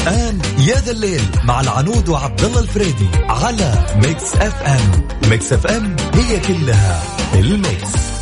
الآن يا ذا الليل مع العنود وعبد الله الفريدي على Mix FM Mix FM هي كلها ال mix.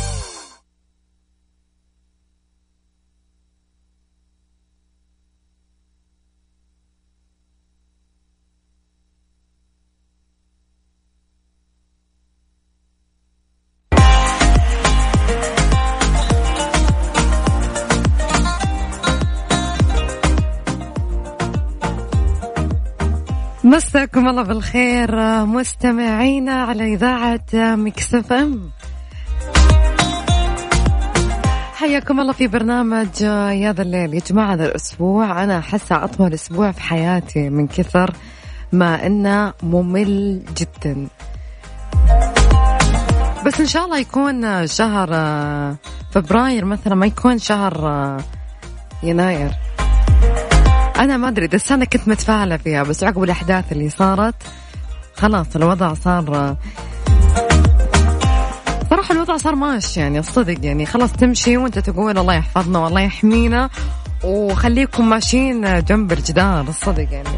مساكم الله بالخير مستمعينا على إذاعة مكسف أم. حياكم الله في برنامج يا ذا الليل. يا جماعة هذا الأسبوع أنا أحسه أطول أسبوع في حياتي من كثر ما إنه ممل جدا. بس إن شاء الله يكون شهر فبراير مثلا ما يكون شهر يناير. أنا ما أدري السنة كنت متفائلة فيها بس عقب الأحداث اللي صارت خلاص الوضع صار صراحة الوضع صار ماشي يعني الصدق يعني. خلاص تمشي وأنت تقول الله يحفظنا والله يحمينا وخليكم ماشيين جنب الجدار الصدق يعني.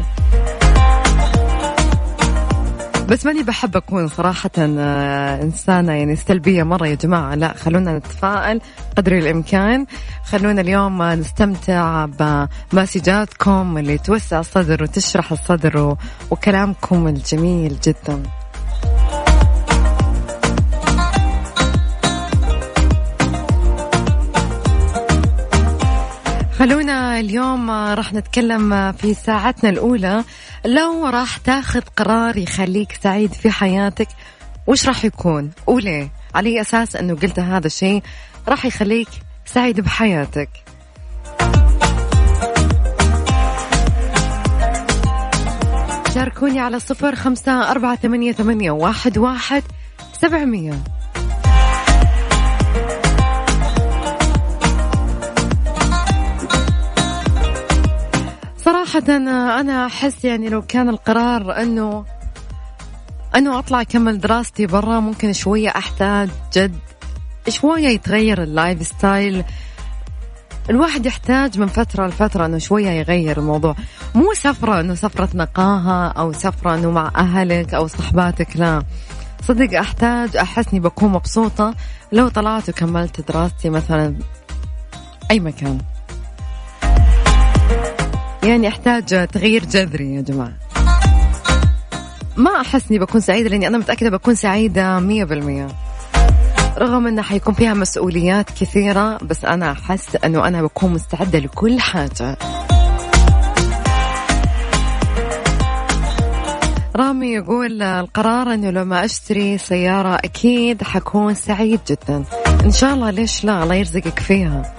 بس ماني بحب أكون صراحة آه، إنسانة يعني سلبية مرة يا جماعة. لا خلونا نتفائل قدر الإمكان. خلونا اليوم نستمتع بمسجاتكم اللي توسع الصدر وتشرح الصدر وكلامكم الجميل جدا. خلونا اليوم راح نتكلم في ساعتنا الأولى. لو راح تاخذ قرار يخليك سعيد في حياتك وش راح يكون؟ وليه؟ على أساس أنه قلت هذا الشيء راح يخليك سعيد بحياتك. شاركوني على صفر خمسة أربعة ثمانية, ثمانية واحد, واحد سبعمية. صراحة أنا أحس يعني لو كان القرار أنه أنه أطلع أكمل دراستي برا ممكن شوية أحتاج جد شوية يتغير ال lifestyle. الواحد يحتاج من فترة لفترة أنه شوية يغير الموضوع. مو سفرة أنه سفرة نقاهة أو سفرة أنه مع أهلك أو صحباتك لا. صدق أحتاج احسني بكون مبسوطة لو طلعت وكملت دراستي مثلا أي مكان. يعني أحتاج تغيير جذري يا جماعة. ما أحس إني بكون سعيدة لأني أنا متأكدة بكون مية بالمية. رغم أنه حيكون فيها مسؤوليات كثيرة بس أنا أحس أنه أنا بكون مستعدة لكل حاجة. رامي يقول القرار إنه لما أشتري سيارة أكيد حكون سعيد جدا. إن شاء الله ليش لا؟ الله يرزقك فيها.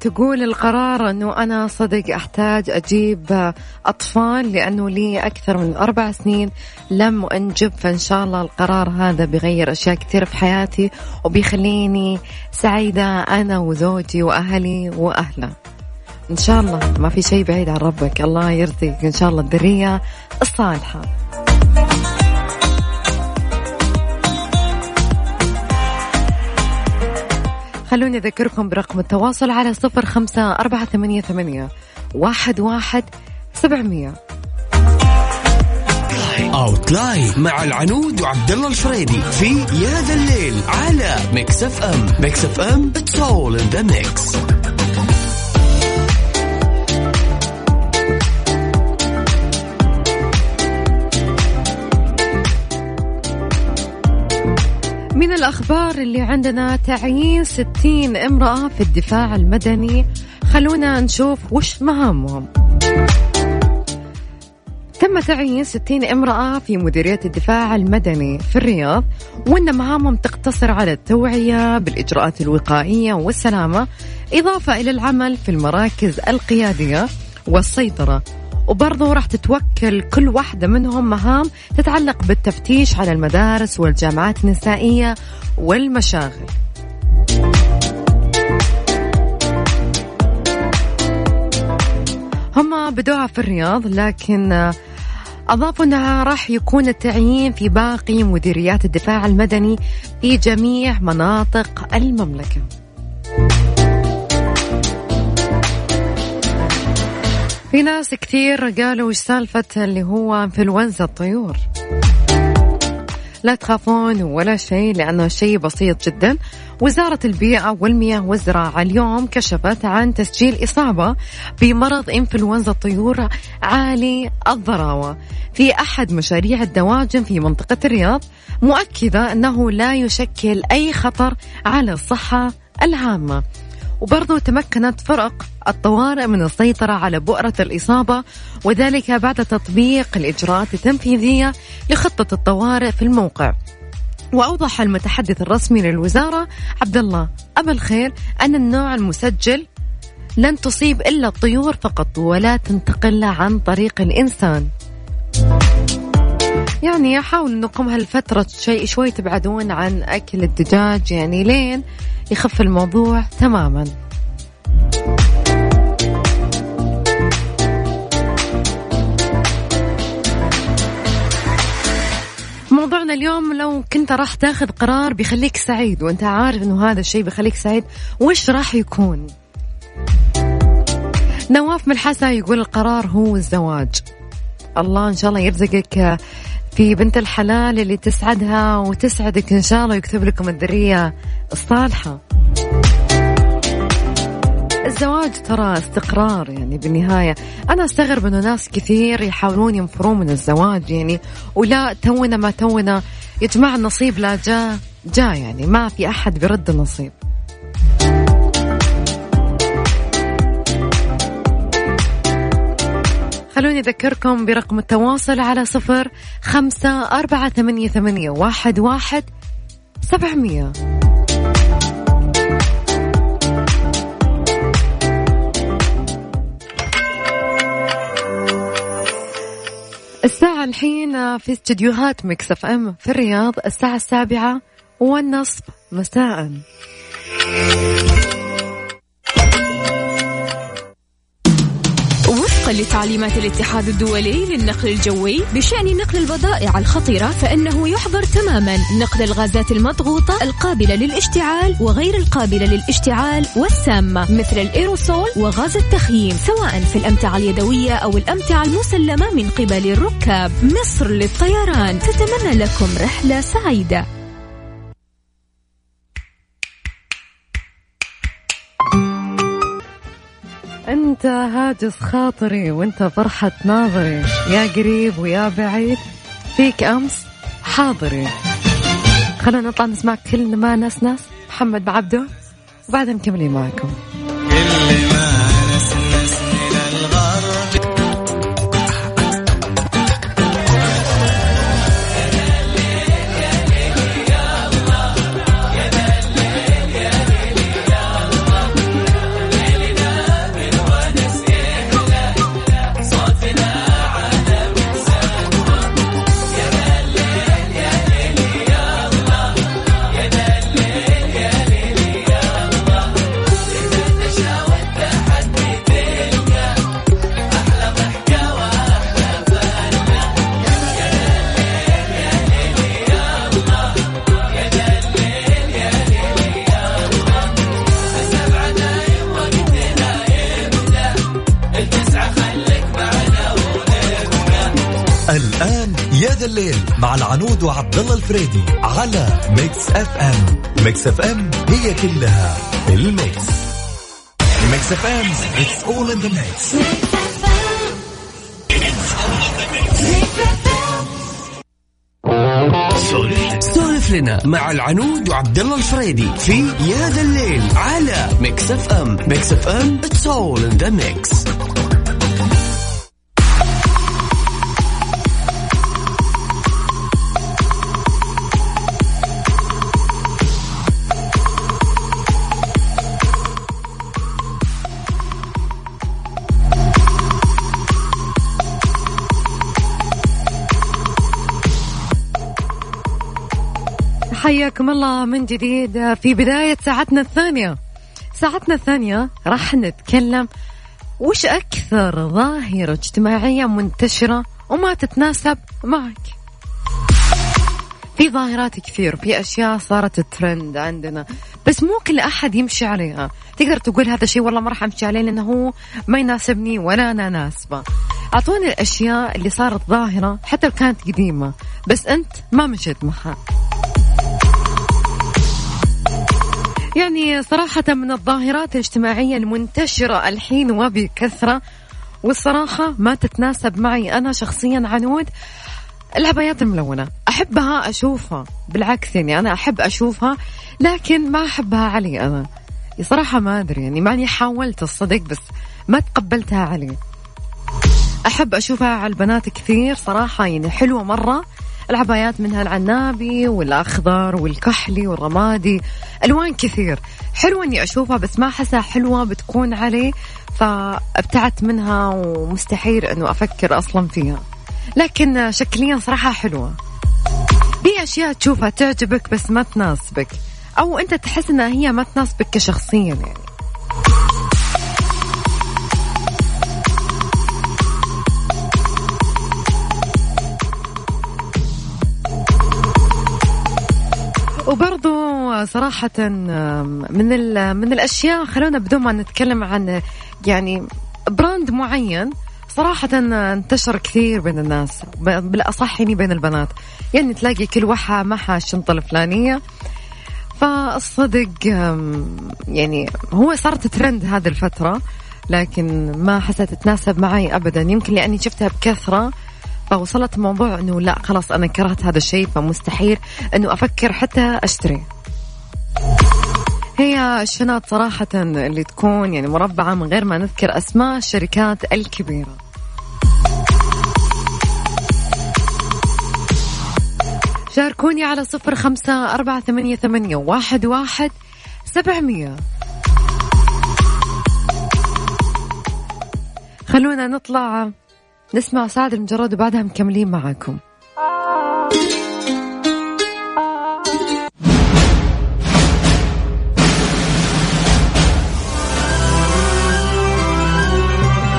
تقول القرار أنه أنا صدق أحتاج أجيب أطفال لأنه لي أكثر من أربع سنين لم أنجب فإن شاء الله القرار هذا بيغير أشياء كثير في حياتي وبيخليني سعيدة أنا وزوجي وأهلي وأهله إن شاء الله ما في شيء بعيد عن ربك الله يرزقك. إن شاء الله الذرية الصالحة. خلوني أذكركم برقم التواصل على صفر خمسة أربعة ثمانية, ثمانية واحد, واحد سبعمية. أونلاين مع العنود وعبد الله الفريدي في يا ذا الليل على Mix FM Mix FM it's all in the mix الأخبار اللي عندنا تعيين 60 امرأة في الدفاع المدني. خلونا نشوف وش مهامهم. تم تعيين 60 امرأة في مديرية الدفاع المدني في الرياض وأن مهامهم تقتصر على التوعية بالإجراءات الوقائية والسلامة إضافة إلى العمل في المراكز القيادية والسيطرة. وبرضه راح تتوكل كل واحدة منهم مهام تتعلق بالتفتيش على المدارس والجامعات النسائية والمشاغل. هم بدوها في الرياض لكن أضافوا أنها راح يكون التعيين في باقي مديريات الدفاع المدني في جميع مناطق المملكة. في ناس كثير قالوا وش سالفة اللي هو انفلونزا الطيور؟ لا تخافون ولا شيء لأنه شيء بسيط جدا. وزارة البيئة والمياه والزراعة اليوم كشفت عن تسجيل إصابة بمرض إنفلونزا الطيور عالي الضراوة. في أحد مشاريع الدواجن في منطقة الرياض مؤكدة أنه لا يشكل أي خطر على الصحة العامة. وبرضو تمكنت فرق الطوارئ من السيطرة على بؤرة الإصابة وذلك بعد تطبيق الإجراءات التنفيذية لخطة الطوارئ في الموقع. وأوضح المتحدث الرسمي للوزارة عبد الله أبا الخير أن النوع المسجل لن تصيب إلا الطيور فقط ولا تنتقل عن طريق الإنسان. يعني حاولوا انكم هالفترة شيء شوي تبعدون عن أكل الدجاج يعني لين يخف الموضوع تماما. موضوعنا اليوم لو كنت راح تاخذ قرار بيخليك سعيد وأنت عارف إنه هذا الشيء بيخليك سعيد وش راح يكون؟ نواف من الحسا يقول القرار هو الزواج. الله إن شاء الله يرزقك في بنت الحلال اللي تسعدها وتسعدك إن شاء الله ويكتب لكم الذرية الصالحه الزواج ترى استقرار يعني بالنهاية. أنا أستغرب أنه ناس كثير يحاولون ينفرون من الزواج يعني ولا تونا ما تونا يا جماعة النصيب لا جاء جاء يعني ما في أحد بيرد النصيب. خلوني أذكركم برقم التواصل على صفر خمسة أربعة ثمانية, ثمانية واحد, واحد سبعمية. الساعة الحين في استديوهات Mix FM في الرياض الساعة السابعة والنصف مساء. وفقا لتعليمات الاتحاد الدولي للنقل الجوي بشأن نقل البضائع الخطيرة فإنه يحظر تماما نقل الغازات المضغوطة القابلة للاشتعال وغير القابلة للاشتعال والسامة مثل الإيروسول وغاز التخييم سواء في الأمتعة اليدوية أو الأمتعة المسلمة من قبل الركاب. مصر للطيران تتمنى لكم رحلة سعيدة. انت هاجس خاطري وانت فرحة ناظري؟ يا قريب ويا بعيد فيك أمس حاضري. خلونا نطلع نسمع كل ما ناس ناس. محمد بعبده وبعدين مكملين معكم مع العنود وعبد الله الفريدي على Mix FM Mix FM هي كلها الـ mix. Mix FM it's all in the mix سولف لنا مع العنود وعبد الله الفريدي في يا ذا الليل على Mix FM Mix FM it's all in the mix حياكم الله من جديد في بداية ساعتنا الثانية. ساعتنا الثانية راح نتكلم وش أكثر ظاهرة اجتماعية منتشرة وما تتناسب معك. في ظاهرات كثير في أشياء صارت ترند عندنا بس مو كل أحد يمشي عليها. تقدر تقول هذا الشيء والله ما راح أمشي عليه لأنه هو ما يناسبني ولا أنا ناسبة. أعطوني الأشياء اللي صارت ظاهرة حتى لو كانت قديمة بس أنت ما مشيت معها. يعني صراحة من الظاهرات الاجتماعية المنتشرة الحين وبكثرة والصراحة ما تتناسب معي أنا شخصيا عنود العبايات الملونة. أحبها أشوفها بالعكس يعني أنا أحب أشوفها لكن ما أحبها علي أنا. صراحة ما أدري يعني ماني حاولت الصدق بس ما تقبلتها علي. أحب أشوفها على البنات كثير صراحة يعني حلوة مرة. العبايات منها العنابي والأخضر والكحلي والرمادي ألوان كثير. حلوة إني أشوفها بس ما أحسها حلوة بتكون علي فابتعدت منها ومستحيل إنه أفكر أصلا فيها. لكن شكليا صراحة حلوة. في أشياء تشوفها تعجبك بس ما تناسبك أو أنت تحس إنها هي ما تناسبك كشخصيا يعني. وبرضو صراحة من من الأشياء خلونا بدون ما نتكلم عن يعني براند معين صراحة انتشر كثير بين الناس بالأصح يعني بين البنات. يعني تلاقي كل واحدة معها الشنطة الفلانية. فالصدق يعني هو صارت ترند هذه الفترة لكن ما حسيت تتناسب معي أبدا. يمكن لأني شفتها بكثرة. فوصلت الموضوع أنه لا خلاص أنا كرهت هذا الشيء فمستحيل أنه أفكر حتى أشتري. هي الشنط صراحة اللي تكون يعني مربعة من غير ما نذكر أسماء الشركات الكبيرة. شاركوني على صفر خمسة أربعة ثمانية, ثمانية واحد, واحد سبعمية. خلونا نطلع نسمع سعد المجرد وبعدها مكملين معاكم.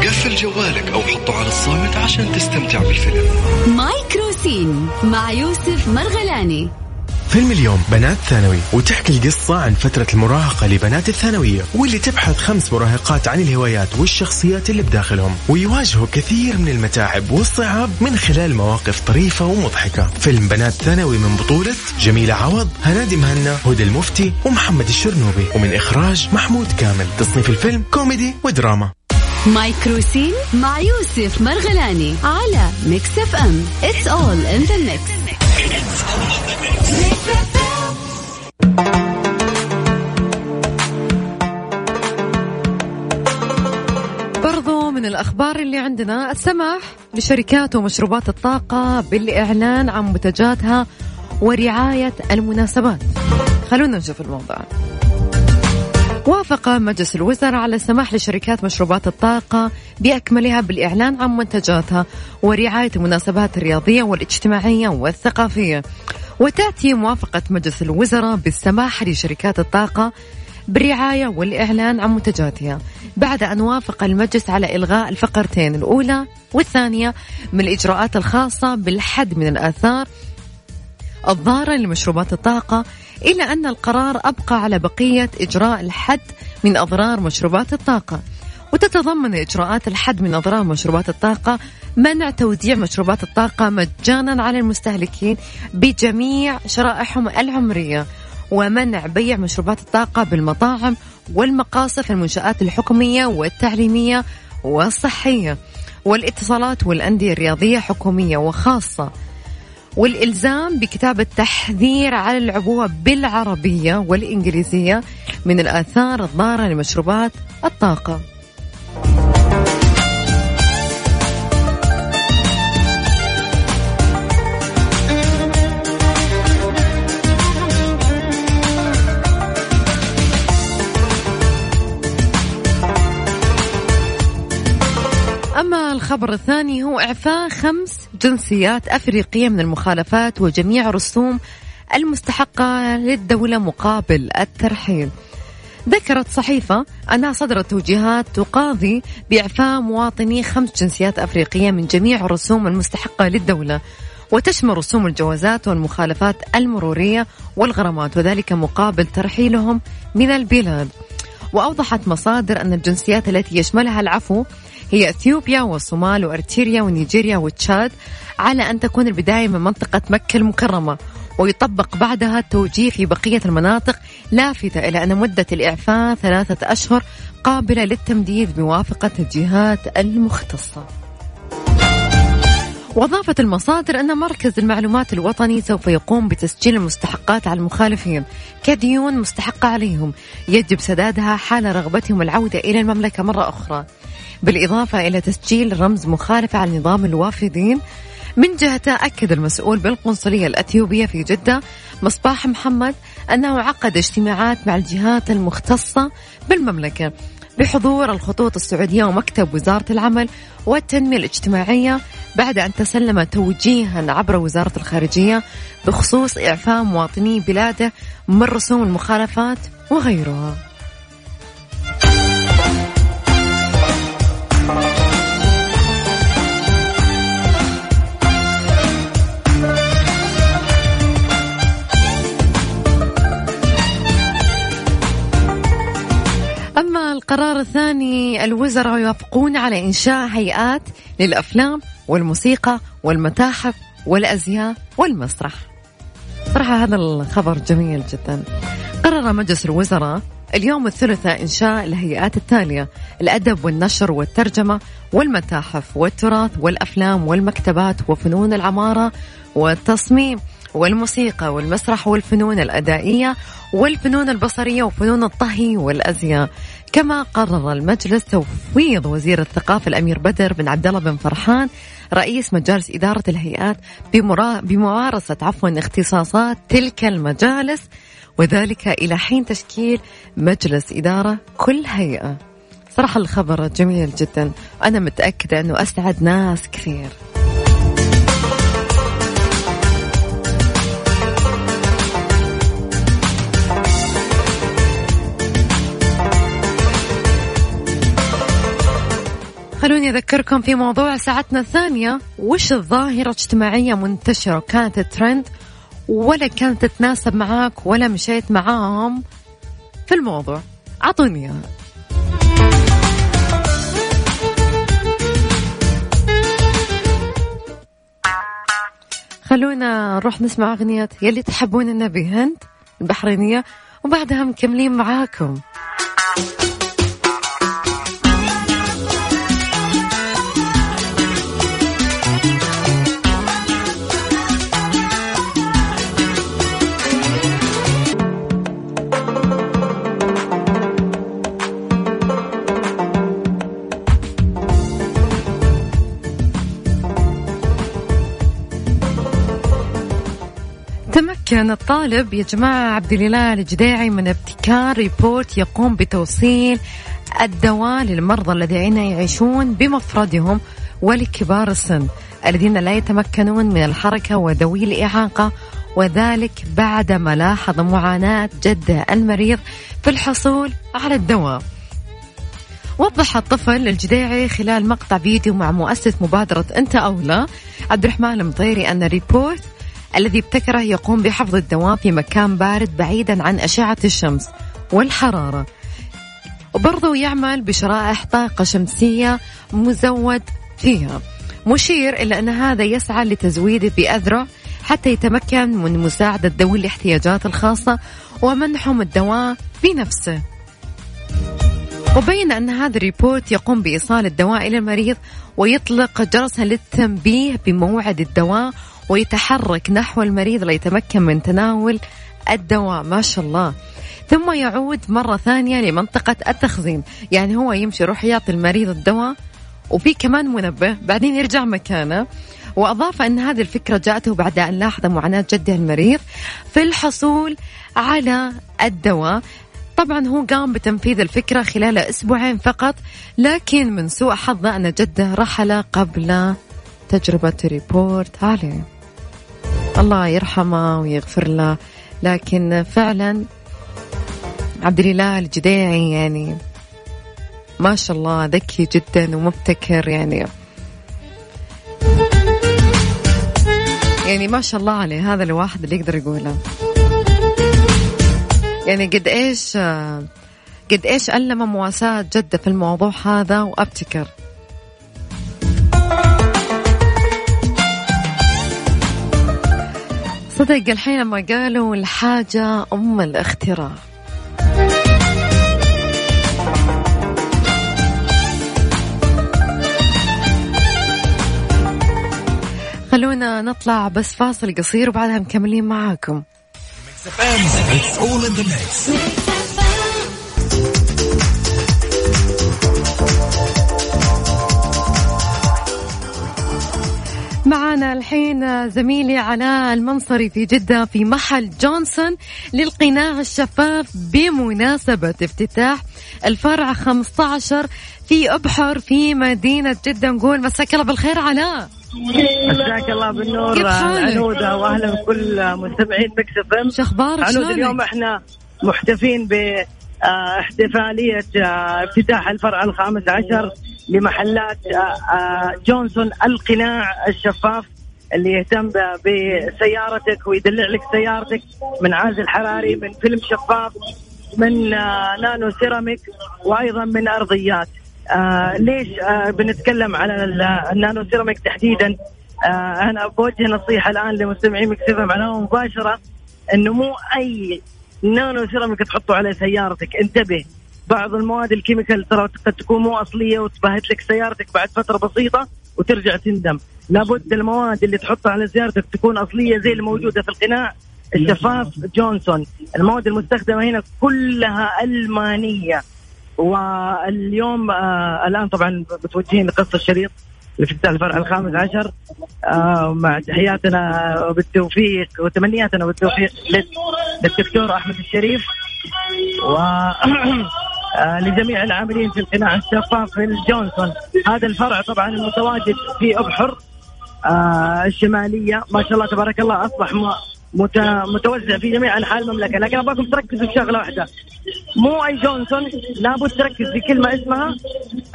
قفل جوالك أو حطه على الصامت عشان تستمتع بالفيلم. مايكرو سين مع يوسف مرغلاني. فيلم اليوم بنات ثانوي وتحكي القصة عن فترة المراهقة لبنات الثانوية واللي تبحث خمس مراهقات عن الهوايات والشخصيات اللي بداخلهم ويواجهوا كثير من المتاعب والصعاب من خلال مواقف طريفة ومضحكة. فيلم بنات ثانوي من بطولة جميلة عوض هنادي مهنا هدى المفتي ومحمد الشرنوبي ومن إخراج محمود كامل. تصنيف الفيلم كوميدي ودراما. مايكروسين مع يوسف مرغلاني على Mix FM. It's all in the mix برضو من الأخبار اللي عندنا السماح لشركات ومشروبات الطاقة بالإعلان عن منتجاتها ورعاية المناسبات. خلونا نشوف الموضوع. وافق مجلس الوزراء على السماح لشركات مشروبات الطاقة بأكملها بالإعلان عن منتجاتها ورعاية المناسبات الرياضية والاجتماعية والثقافية. وتأتي موافقة مجلس الوزراء بالسماح لشركات الطاقة بالرعاية والإعلان عن منتجاتها. بعد أن وافق المجلس على إلغاء الفقرتين الأولى والثانية من الإجراءات الخاصة بالحد من الآثار الضارة لمشروبات الطاقة إلا أن القرار أبقى على بقية إجراء الحد من أضرار مشروبات الطاقة. وتتضمن إجراءات الحد من أضرار مشروبات الطاقة منع توديع مشروبات الطاقة مجانا على المستهلكين بجميع شرائحهم العمرية ومنع بيع مشروبات الطاقة بالمطاعم والمقاصف المنشآت الحكومية والتعليمية والصحية. والاتصالات والأندية الرياضية حكومية وخاصة والإلزام بكتابة تحذير على العبوة بالعربية والإنجليزية من الآثار الضارة لمشروبات الطاقة. الخبر الثاني هو إعفاء خمس جنسيات أفريقية من المخالفات وجميع رسوم المستحقة للدولة مقابل الترحيل. ذكرت صحيفة أنها صدرت توجيهات تقاضي بإعفاء مواطني خمس جنسيات أفريقية من جميع الرسوم المستحقة للدولة وتشمل رسوم الجوازات والمخالفات المرورية والغرامات وذلك مقابل ترحيلهم من البلاد. وأوضحت مصادر أن الجنسيات التي يشملها العفو هي إثيوبيا والصومال وارتيريا ونيجيريا وتشاد على أن تكون البداية من منطقة مكة المكرمة ويطبق بعدها التوجيه في بقية المناطق لافتة إلى أن مدة الإعفاء ثلاثة أشهر قابلة للتمديد بموافقة الجهات المختصة. وأضافت المصادر أن مركز المعلومات الوطني سوف يقوم بتسجيل المستحقات على المخالفين. كديون مستحقة عليهم. يجب سدادها حال رغبتهم العودة إلى المملكة مرة أخرى. بالإضافة إلى تسجيل رمز مخالفة على نظام الوافدين من جهته أكد المسؤول بالقنصلية الأثيوبية في جدة مصباح محمد أنه عقد اجتماعات مع الجهات المختصة بالمملكة. بحضور الخطوط السعودية ومكتب وزارة العمل والتنمية الاجتماعية بعد أن تسلم توجيها عبر وزارة الخارجية بخصوص إعفاء مواطني بلاده من رسوم المخالفات وغيرها. أما القرار الثاني الوزراء يوافقون على إنشاء هيئات للأفلام والموسيقى والمتاحف والأزياء والمسرح. صراحة هذا الخبر جميل جدا. قرر مجلس الوزراء اليوم الثلاثاء إنشاء الهيئات التالية الأدب والنشر والترجمة والمتاحف والتراث والأفلام والمكتبات وفنون العمارة والتصميم. والموسيقى والمسرح والفنون الأدائية والفنون البصرية وفنون الطهي والأزياء. كما قرر المجلس تفويض وزير الثقافة الأمير بدر بن عبد الله بن فرحان رئيس مجالس إدارة الهيئات بممارسة عفوا اختصاصات تلك المجالس وذلك إلى حين تشكيل مجلس إدارة كل هيئة. صراحة الخبر جميل جدا. أنا متأكدة أنه أسعد ناس كثير. خلوني أذكركم في موضوع ساعتنا الثانية وش الظاهرة اجتماعية منتشرة؟ وكانت ترند ولا كانت تتناسب معاك ولا مشيت معاهم في الموضوع. أعطوني إياها. خلونا نروح نسمع أغنية يلي تحبون النبي هند البحرينية وبعدها مكملين معاكم. كان الطالب يا جماعة عبد الإله الجديعي من ابتكار ريبورت يقوم بتوصيل الدواء للمرضى الذين يعيشون بمفردهم ولكبار السن الذين لا يتمكنون من الحركة وذوي الإعاقة وذلك بعدما لاحظ معاناة جده المريض في الحصول على الدواء. وضح الطفل الجديعي خلال مقطع فيديو مع مؤسس مبادرة أنت أولى عبد الرحمن المطيري أن روبوت الذي ابتكره يقوم بحفظ الدواء في مكان بارد بعيدا عن أشعة الشمس والحرارة. وبرضه يعمل بشرائح طاقة شمسية مزود فيها. مشير إلى أن هذا يسعى لتزويده بأذرع حتى يتمكن من مساعدة ذوي الاحتياجات الخاصة ومنحهم الدواء بنفسه وبين أن هذا الروبوت يقوم بإيصال الدواء إلى المريض ويطلق جرسا للتنبيه بموعد الدواء ويتحرك نحو المريض ليتمكن من تناول الدواء ما شاء الله. ثم يعود مرة ثانية لمنطقة التخزين. يعني هو يمشي يروح يعطي المريض الدواء وفي كمان منبه. بعدين يرجع مكانه. وأضاف أن هذه الفكرة جاءته بعد أن لاحظ معاناة جده المريض في الحصول على الدواء. طبعا هو قام بتنفيذ الفكرة خلال أسبوعين فقط لكن من سوء حظه أن جده رحل قبل تجربة ريبورت. عليه الله يرحمه ويغفر له. لكن فعلا عبد الاله الجديعي يعني ما شاء الله ذكي جدا ومبتكر يعني. يعني ما شاء الله عليه هذا الواحد اللي يقدر يقوله. يعني قد إيش قد إيش ألم مواساة جدة في الموضوع هذا وأبتكر. صدق الحين لما قالوا الحاجة أم الاختراع. خلونا نطلع بس فاصل قصير وبعدها مكملين معاكم. معنا الحين زميلي علاء المنصري في جدة في محل جونسون للقناع الشفاف بمناسبة افتتاح الفرع 15 في أبحر في مدينة جدة. نقول مساك الله بالخير علاء مساك الله بالنور عنودة واهلا بكل مستمعين Mix FM. شو أخبارك؟ عنود اليوم إحنا محتفين ب آه، احتفالية آه، افتتاح الفرع الخامس عشر. لمحلات آه، جونسون القناع الشفاف اللي يهتم بسيارتك ويدلع لك سيارتك من عازل حراري من فيلم شفاف من nano ceramic وأيضا من أرضيات. آه ليش آه بنتكلم على ال nano ceramic تحديدا؟ آه أنا بوجه نصيحة الآن لمستمعين Mix FM معنا مباشرة إنه مو أي nano ceramic تحطه على سيارتك انتبه. بعض المواد ال chemical ترى قد تكون مو أصلية وتبهت لك سيارتك بعد فترة بسيطة وترجع تندم. لابد المواد اللي تحطها على سيارتك تكون أصلية زي الموجودة في القناع. الشفاف جونسون. المواد المستخدمة هنا كلها ألمانية. واليوم آه الآن طبعا متوجهين لقص الشريط لافتتاح الفرع الخامس عشر. آه مع تحياتنا بالتوفيق وتمنياتنا بالتوفيق للدكتور أحمد الشريف. و لجميع العاملين في القناع الشفاف في الجونسون هذا الفرع طبعا المتواجد في أبحر آه الشمالية. ما شاء الله تبارك الله أصبح متوزع في جميع أنحاء المملكة. لكن أبغاكم تركزوا في شغلة واحدة. مو أي جونسون لابد تركز في كلمة اسمها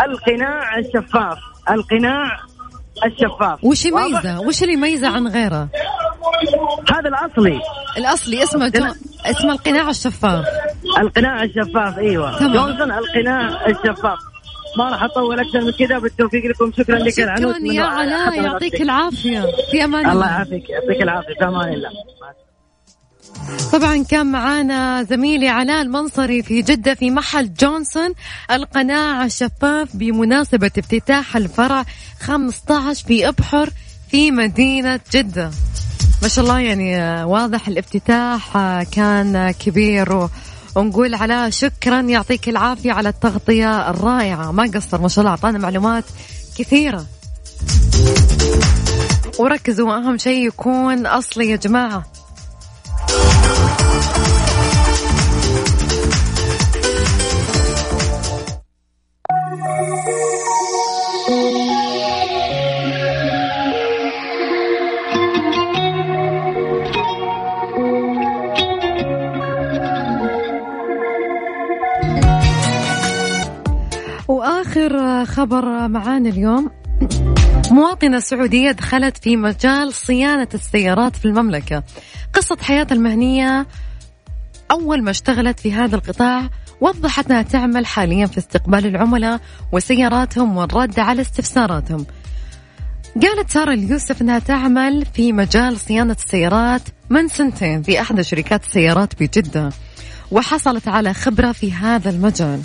القناع الشفاف. القناع الشفاف. وش يميزه وش اللي يميزه عن غيره؟ هذا الأصلي. الأصلي اسمه جو... اسمه القناع الشفاف. القناع الشفاف أيوه. تمام. جونسون القناع الشفاف. ما راح أطول أكثر من كذا بالتوفيق لكم. شكرا لك شكرا يا علاء يعطيك العافية. في أمان الله الله. يعافيك يعطيك العافية. في أمان الله. طبعا كان معانا زميلي علاء المنصري في جدة في محل جونسون. القناع الشفاف بمناسبة افتتاح الفرع 15 في أبحر في مدينة جدة. ما شاء الله يعني واضح الافتتاح كان كبير. ونقول علاء شكرا يعطيك العافية على التغطية الرائعة. ما قصر ما شاء الله أعطانا معلومات كثيرة. وركزوا أهم شيء يكون أصلي يا جماعة. وآخر خبر معانا اليوم. مواطنة سعودية دخلت في مجال صيانة السيارات في المملكة. قصة حياتها المهنية أول ما اشتغلت في هذا القطاع وضحت أنها تعمل حاليا في استقبال العملاء وسياراتهم والرد على استفساراتهم. قالت سارة اليوسف أنها تعمل في مجال صيانة السيارات من سنتين في أحد شركات السيارات بجدة وحصلت على خبرة في هذا المجال.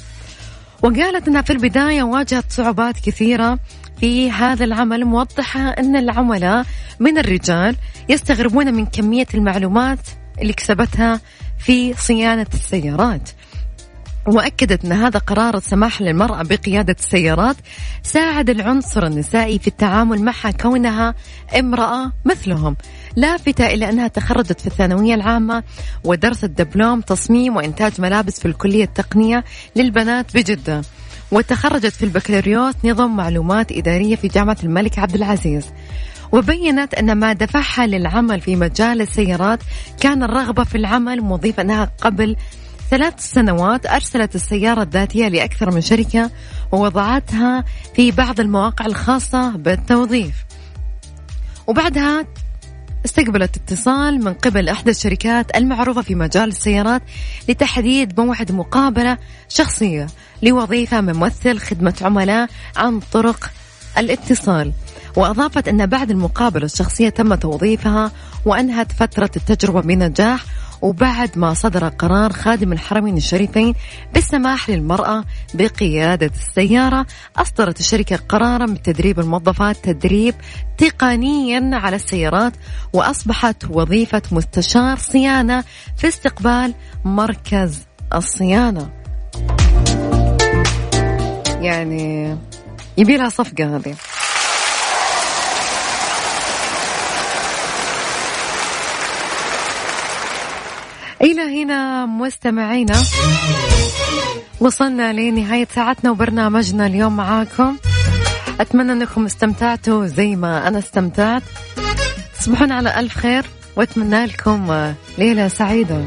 وقالت أنها في البداية واجهت صعوبات كثيرة في هذا العمل موضحة أن العملاء من الرجال يستغربون من كمية المعلومات اللي كسبتها في صيانة السيارات. وأكدت أن هذا قرار السماح للمرأة بقيادة السيارات ساعد العنصر النسائي في التعامل معها كونها امرأة مثلهم. لافتة إلى أنها تخرجت في الثانوية العامة ودرست دبلوم تصميم وإنتاج ملابس في الكلية التقنية للبنات بجدة. وتخرجت في البكالوريوس نظم معلومات إدارية في جامعة الملك عبد العزيز. وبينت أن ما دفعها للعمل في مجال السيارات كان الرغبة في العمل مضيفة أنها قبل ثلاث سنوات أرسلت السيارة الذاتية لأكثر من شركة ووضعتها في بعض المواقع الخاصة بالتوظيف. وبعدها استقبلت اتصال من قبل إحدى الشركات المعروفة في مجال السيارات لتحديد موعد مقابلة شخصية لوظيفة ممثل خدمة عملاء عن طرق الاتصال. وأضافت أن بعد المقابلة الشخصية تم توظيفها وأنهت فترة التجربة بنجاح وبعد ما صدر قرار خادم الحرمين الشريفين بالسماح للمرأة بقيادة السيارة أصدرت الشركة قرارا بتدريب الموظفات تدريب تقنيا على السيارات وأصبحت وظيفة مستشار صيانة في استقبال مركز الصيانة. يعني يبي لها صفقة هذه. إلى هنا مستمعينا. وصلنا لنهاية ساعتنا وبرنامجنا اليوم معاكم. أتمنى أنكم استمتعتوا زي ما أنا استمتعت. تصبحون على ألف خير وأتمنى لكم ليلة سعيدة.